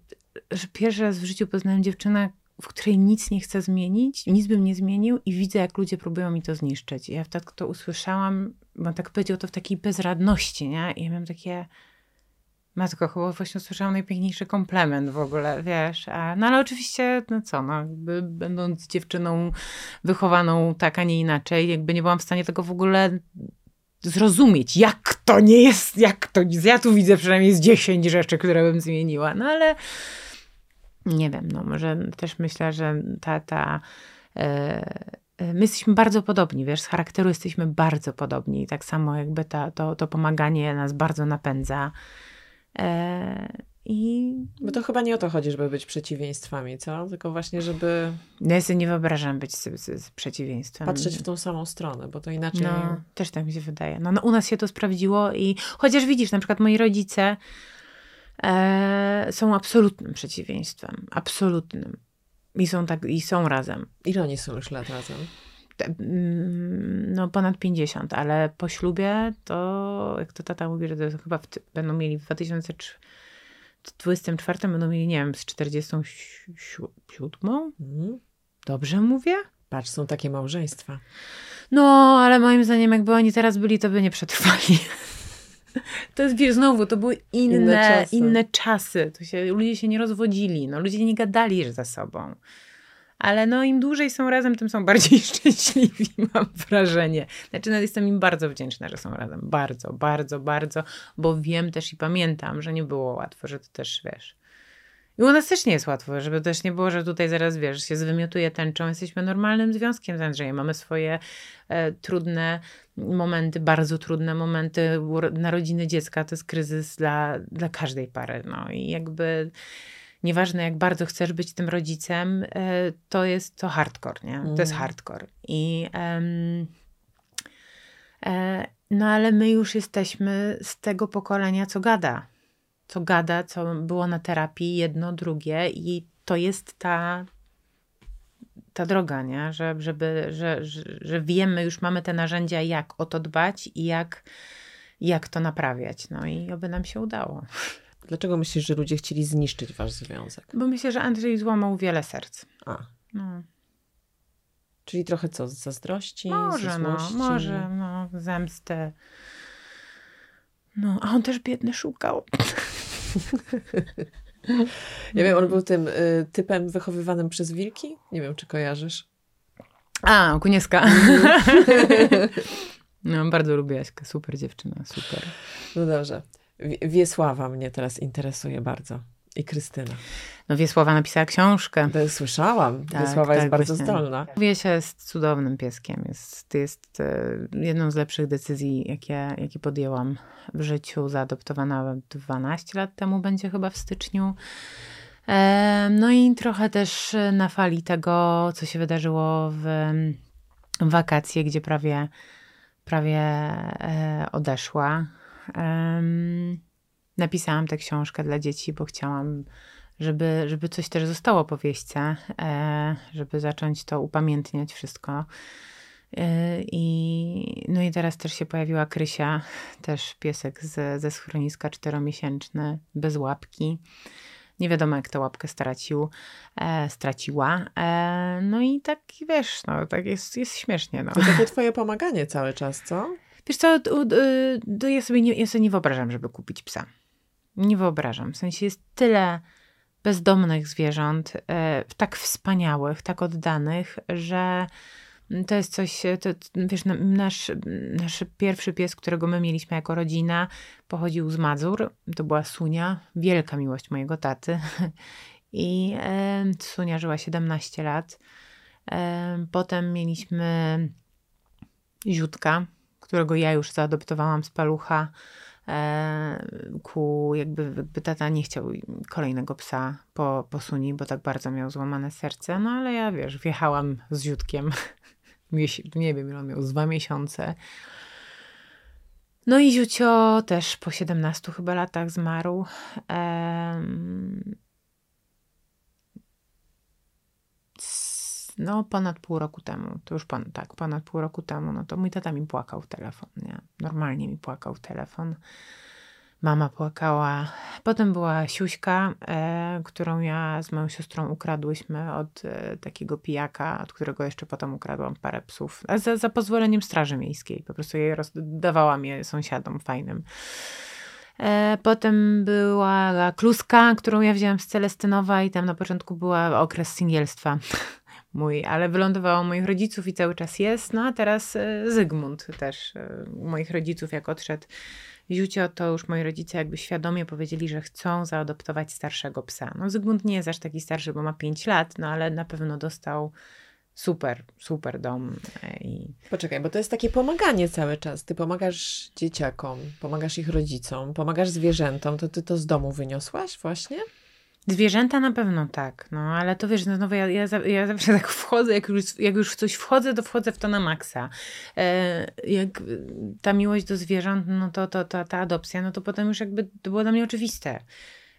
że pierwszy raz w życiu poznałem dziewczynę, w której nic nie chcę zmienić, nic bym nie zmienił i widzę, jak ludzie próbują mi to zniszczyć. I ja wtedy to usłyszałam, bo tak powiedział to w takiej bezradności, nie? I ja miałam takie, matko, chyba właśnie usłyszałam najpiękniejszy komplement w ogóle, wiesz. A, no ale oczywiście, no co, no, jakby będąc dziewczyną wychowaną tak, a nie inaczej, jakby nie byłam w stanie tego w ogóle zrozumieć, jak to nie jest, jak to, ja tu widzę przynajmniej z 10 rzeczy, które bym zmieniła, no ale nie wiem, no może też myślę, że ta, ta e, my jesteśmy bardzo podobni, wiesz, z charakteru jesteśmy bardzo podobni. I tak samo jakby ta, to, to pomaganie nas bardzo napędza. E, I... Bo to chyba nie o to chodzi, żeby być przeciwieństwami, co? Tylko właśnie, żeby... No ja sobie nie wyobrażam być z, z, z przeciwieństwem. Patrzeć w tą samą stronę, bo to inaczej... No, też tak mi się wydaje. No, no u nas się to sprawdziło i chociaż widzisz, na przykład moi rodzice e, są absolutnym przeciwieństwem. Absolutnym. I są, tak, I są razem. Ile oni są już lat razem? Mm, no ponad 50, ale po ślubie to, jak to tata mówi, że to chyba w, będą mieli w 2024 będą mieli, nie wiem, z 47? Mhm. Dobrze mówię? Patrz, są takie małżeństwa. No, ale moim zdaniem, jakby oni teraz byli, to by nie przetrwali. [laughs] To jest, wiesz, znowu, to były inne, inne czasy. Inne czasy. To się, ludzie się nie rozwodzili, no, ludzie nie gadali ze sobą. Ale no, im dłużej są razem, tym są bardziej [laughs] szczęśliwi, mam wrażenie. Znaczy, no, jestem im bardzo wdzięczna, że są razem. Bardzo, bardzo, bardzo, bo wiem też i pamiętam, że nie było łatwo, że to też, wiesz, i u nas też nie jest łatwo, żeby też nie było, że tutaj zaraz, wiesz, się zwymiotuje tęczą. Jesteśmy normalnym związkiem z Andrzejem. Mamy swoje e, trudne momenty, bardzo trudne momenty. Narodziny dziecka to jest kryzys dla, dla każdej pary. No i jakby nieważne jak bardzo chcesz być tym rodzicem, e, to jest to hardcore, nie? To jest mm. hardcore. I... Um, e, no ale my już jesteśmy z tego pokolenia, co gada co gada, co było na terapii, jedno, drugie i to jest ta, ta droga, nie? Że, żeby, że, że, że wiemy, już mamy te narzędzia, jak o to dbać i jak, jak to naprawiać. No i oby nam się udało. Dlaczego myślisz, że ludzie chcieli zniszczyć wasz związek? Bo myślę, że Andrzej złamał wiele serc. A. No. Czyli trochę co, z zazdrości? Może, no, może, no, zemsty. No, a on też biedny szukał. Ja wiem, on był tym y, typem wychowywanym przez wilki? Nie wiem, czy kojarzysz. A, Kunieska. [laughs] no, bardzo lubię Jaśkę. Super dziewczyna, super. No dobrze. Wiesława mnie teraz interesuje bardzo. I Krystyna. No Wiesława napisała książkę. To słyszałam. Tak, Wiesława tak, jest bardzo właśnie. zdolna. Wiesia jest cudownym pieskiem. Jest, jest e, jedną z lepszych decyzji, jakie, jakie podjęłam w życiu. Zaadoptowana 12 lat temu będzie chyba w styczniu. E, no i trochę też na fali tego, co się wydarzyło w wakacje, gdzie prawie, prawie e, odeszła napisałam tę książkę dla dzieci, bo chciałam, żeby, żeby coś też zostało po wieśce, e, żeby zacząć to upamiętniać wszystko. E, I, no i teraz też się pojawiła Krysia, też piesek z, ze schroniska czteromiesięczny, bez łapki. Nie wiadomo, jak tę łapkę stracił, e, straciła. E, no i tak, wiesz, no, tak jest, jest śmiesznie. No. To takie twoje pomaganie cały czas, co? Wiesz co, ja sobie nie, ja sobie nie wyobrażam, żeby kupić psa. Nie wyobrażam. W sensie jest tyle bezdomnych zwierząt, e, tak wspaniałych, tak oddanych, że to jest coś, to, wiesz, nasz, nasz pierwszy pies, którego my mieliśmy jako rodzina, pochodził z Mazur. To była Sunia, wielka miłość mojego taty. [laughs] I e, Sunia żyła 17 lat. E, potem mieliśmy Ziutka, którego ja już zaadoptowałam z palucha. E, ku jakby, jakby tata nie chciał kolejnego psa po, po Suni, bo tak bardzo miał złamane serce, no ale ja wiesz, wjechałam z Ziutkiem, [laughs] nie wiem ile on miał, dwa miesiące. No i Ziucio też po 17 chyba latach zmarł. Um, no ponad pół roku temu, to już pan, tak, ponad pół roku temu, no to mój tata mi płakał w telefon, nie? Normalnie mi płakał w telefon. Mama płakała. Potem była siuśka, e, którą ja z moją siostrą ukradłyśmy od e, takiego pijaka, od którego jeszcze potem ukradłam parę psów. A za, za pozwoleniem Straży Miejskiej. Po prostu jej rozdawałam je sąsiadom fajnym. E, potem była kluska, którą ja wzięłam z Celestynowa i tam na początku była okres singielstwa. [laughs] mój, ale wylądowało moich rodziców i cały czas jest. No a teraz e, Zygmunt też e, moich rodziców, jak odszedł Ziucio, to już moi rodzice jakby świadomie powiedzieli, że chcą zaadoptować starszego psa. No Zygmunt nie jest aż taki starszy, bo ma 5 lat, no ale na pewno dostał super, super dom. E, I... Poczekaj, bo to jest takie pomaganie cały czas. Ty pomagasz dzieciakom, pomagasz ich rodzicom, pomagasz zwierzętom. To ty to z domu wyniosłaś właśnie? Zwierzęta na pewno tak, no ale to wiesz, no, no ja, ja, ja zawsze tak wchodzę, jak już, jak już w coś wchodzę, to wchodzę w to na maksa. E, jak ta miłość do zwierząt, no to, to, to ta adopcja, no to potem już jakby to było dla mnie oczywiste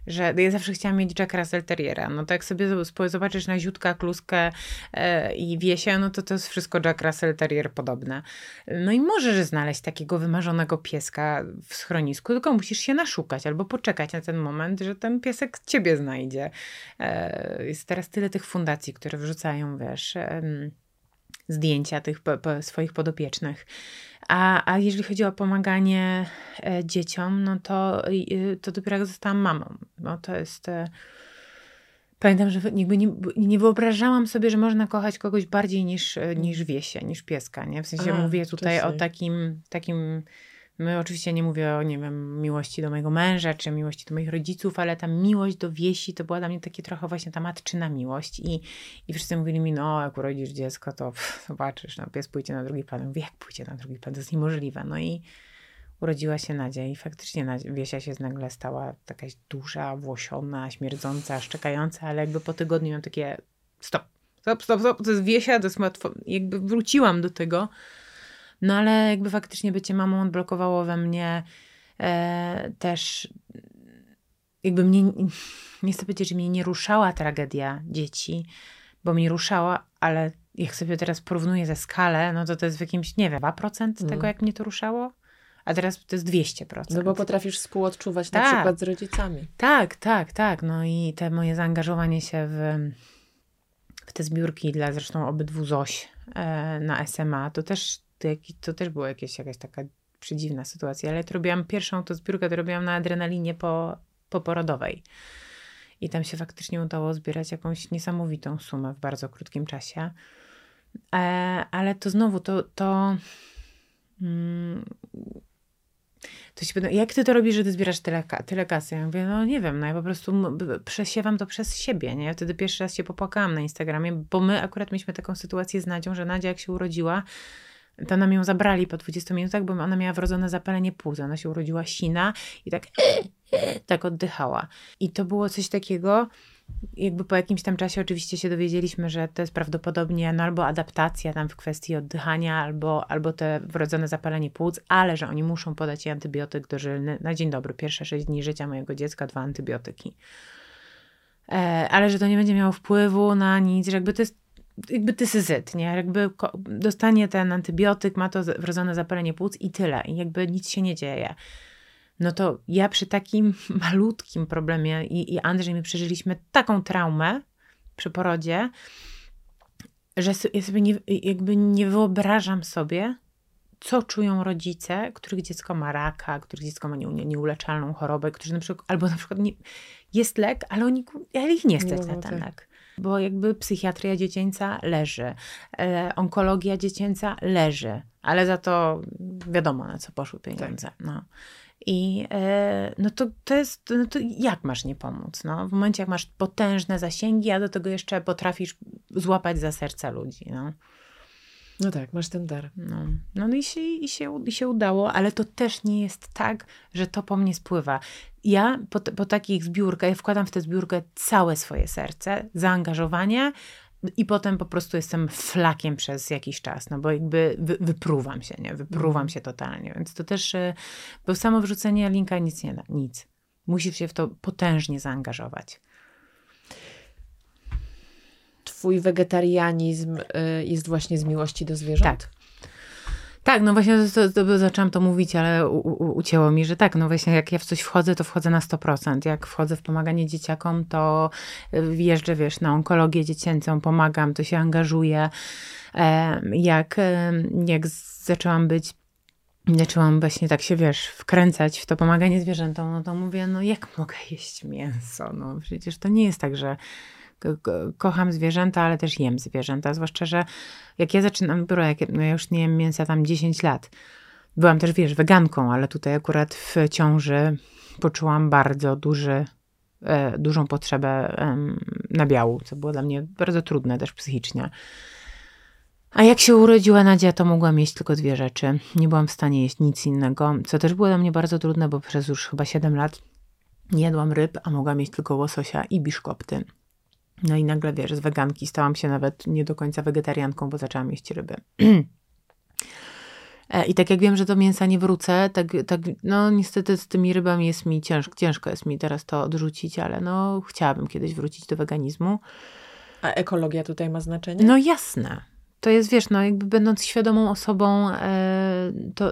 że ja zawsze chciałam mieć Jack Russell Terriera. No to jak sobie zobaczysz na ziutka, kluskę e, i wiesia, no to to jest wszystko Jack Russell Terrier podobne. No i możesz znaleźć takiego wymarzonego pieska w schronisku, tylko musisz się naszukać albo poczekać na ten moment, że ten piesek ciebie znajdzie. E, jest teraz tyle tych fundacji, które wrzucają, wiesz... Zdjęcia tych po, po swoich podopiecznych. A, a jeżeli chodzi o pomaganie e, dzieciom, no to, to dopiero jak zostałam mamą. No to jest. E, pamiętam, że jakby nie, nie wyobrażałam sobie, że można kochać kogoś bardziej niż, e, niż wiesie, niż pieska. Nie? W sensie mówię tutaj o takim, takim My oczywiście nie mówię o, nie wiem, miłości do mojego męża, czy miłości do moich rodziców, ale ta miłość do wiesi to była dla mnie takie trochę właśnie ta matczyna miłość. I, i wszyscy mówili mi, no jak urodzisz dziecko, to pff, zobaczysz, no pies pójdzie na drugi plan. Mówię, jak pójdzie na drugi plan? To jest niemożliwe. No i urodziła się Nadzia i faktycznie Wiesia się nagle stała jakaś duża, włosiona, śmierdząca, szczekająca, ale jakby po tygodniu miałam takie stop, stop, stop, stop, to jest Wiesia, to jest łatwo. Jakby wróciłam do tego, no ale jakby faktycznie bycie mamą odblokowało we mnie e, też jakby mnie, nie chcę powiedzieć, że mnie nie ruszała tragedia dzieci, bo mnie ruszała, ale jak sobie teraz porównuję ze skalę, no to to jest w jakimś, nie wiem, 2% mm. tego, jak mnie to ruszało. A teraz to jest 200%. No bo potrafisz współodczuwać tak. na przykład z rodzicami. Tak, tak, tak. No i te moje zaangażowanie się w, w te zbiórki dla zresztą obydwu ZOŚ e, na SMA, to też to, to też była jakieś, jakaś taka przedziwna sytuacja, ale to robiłam pierwszą to zbiórkę, to robiłam na adrenalinie po, poporodowej. I tam się faktycznie udało zbierać jakąś niesamowitą sumę w bardzo krótkim czasie. E, ale to znowu, to, to, mm, to się pyta, jak ty to robisz, że ty zbierasz tyle, tyle kasy? Ja mówię, no nie wiem, no ja po prostu przesiewam to przez siebie, nie? Ja wtedy pierwszy raz się popłakałam na Instagramie, bo my akurat mieliśmy taką sytuację z Nadzią, że Nadzia jak się urodziła, to nam ją zabrali po 20 minutach, bo ona miała wrodzone zapalenie płuc. Ona się urodziła sina i tak, [clears throat] tak oddychała. I to było coś takiego, jakby po jakimś tam czasie oczywiście się dowiedzieliśmy, że to jest prawdopodobnie no albo adaptacja tam w kwestii oddychania, albo, albo te wrodzone zapalenie płuc, ale że oni muszą podać jej antybiotyk dożylny na dzień dobry. Pierwsze 6 dni życia mojego dziecka, dwa antybiotyki. E, ale że to nie będzie miało wpływu na nic, że jakby to jest jakby tysyzyt, nie? Jakby dostanie ten antybiotyk, ma to wrodzone zapalenie płuc i tyle. I jakby nic się nie dzieje. No to ja przy takim [laughs] malutkim problemie i, i Andrzej my przeżyliśmy taką traumę przy porodzie, że ja sobie nie, jakby nie wyobrażam sobie, co czują rodzice, których dziecko ma raka, których dziecko ma nieuleczalną chorobę, którzy na przykład, albo na przykład nie, jest lek, ale oni, ale ich nie stać na ten tak. lek bo jakby psychiatria dziecięca leży, e, onkologia dziecięca leży, ale za to wiadomo, na co poszły pieniądze. Tak. No. I e, no to, to jest, no to jak masz nie pomóc? No? W momencie, jak masz potężne zasięgi, a do tego jeszcze potrafisz złapać za serca ludzi. No. No tak, masz ten dar. No, no i, się, i, się, i się udało, ale to też nie jest tak, że to po mnie spływa. Ja po, po takich zbiórkach, ja wkładam w tę zbiórkę całe swoje serce, zaangażowanie i potem po prostu jestem flakiem przez jakiś czas, no bo jakby wy, wypruwam się, nie? Wypruwam się totalnie, więc to też, y, bo samo wrzucenie linka nic nie da, nic. Musisz się w to potężnie zaangażować twój wegetarianizm y, jest właśnie z miłości do zwierząt? Tak. Tak, no właśnie to, to, zaczęłam to mówić, ale u, u, ucięło mi, że tak, no właśnie jak ja w coś wchodzę, to wchodzę na 100%. Jak wchodzę w pomaganie dzieciakom, to wjeżdżę, wiesz, na onkologię dziecięcą, pomagam, to się angażuję. Jak, jak zaczęłam być zaczęłam właśnie tak się, wiesz, wkręcać w to pomaganie zwierzętom, no to mówię, no jak mogę jeść mięso? No przecież to nie jest tak, że kocham zwierzęta, ale też jem zwierzęta. Zwłaszcza, że jak ja zaczynam, biuro, jak ja już nie jem mięsa tam 10 lat. Byłam też, wiesz, weganką, ale tutaj akurat w ciąży poczułam bardzo duży, e, dużą potrzebę nabiału, co było dla mnie bardzo trudne też psychicznie. A jak się urodziła Nadzia, to mogłam jeść tylko dwie rzeczy. Nie byłam w stanie jeść nic innego, co też było dla mnie bardzo trudne, bo przez już chyba 7 lat jadłam ryb, a mogłam jeść tylko łososia i biszkopty. No i nagle, wiesz, z weganki stałam się nawet nie do końca wegetarianką, bo zaczęłam jeść ryby. [clears throat] E, I tak jak wiem, że do mięsa nie wrócę, tak, tak no niestety z tymi rybami jest mi ciężko, ciężko jest mi teraz to odrzucić, ale no chciałabym kiedyś wrócić do weganizmu. A ekologia tutaj ma znaczenie? No jasne. To jest, wiesz, no jakby będąc świadomą osobą, e, to,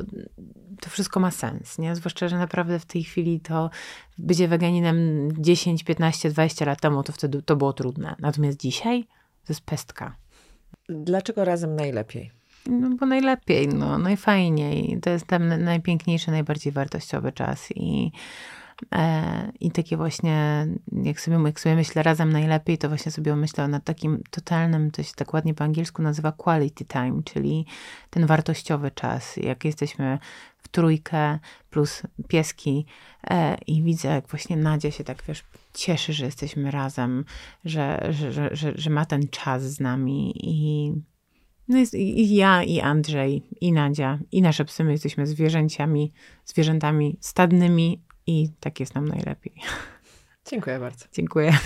to wszystko ma sens, nie? Zwłaszcza, że naprawdę w tej chwili to bycie weganinem 10, 15, 20 lat temu, to wtedy to było trudne. Natomiast dzisiaj to jest pestka. Dlaczego razem najlepiej? No bo najlepiej, no, najfajniej. To jest ten najpiękniejszy, najbardziej wartościowy czas i I takie właśnie, jak sobie, jak sobie myślę razem najlepiej, to właśnie sobie myślę nad takim totalnym, to się tak ładnie po angielsku nazywa quality time, czyli ten wartościowy czas. Jak jesteśmy w trójkę plus pieski e, i widzę, jak właśnie Nadia się tak, wiesz, cieszy, że jesteśmy razem, że, że, że, że, że ma ten czas z nami i no jest i ja, i Andrzej, i Nadia, i nasze psy, my jesteśmy zwierzęciami, zwierzętami stadnymi, i tak jest nam najlepiej. Dziękuję bardzo. Dziękuję.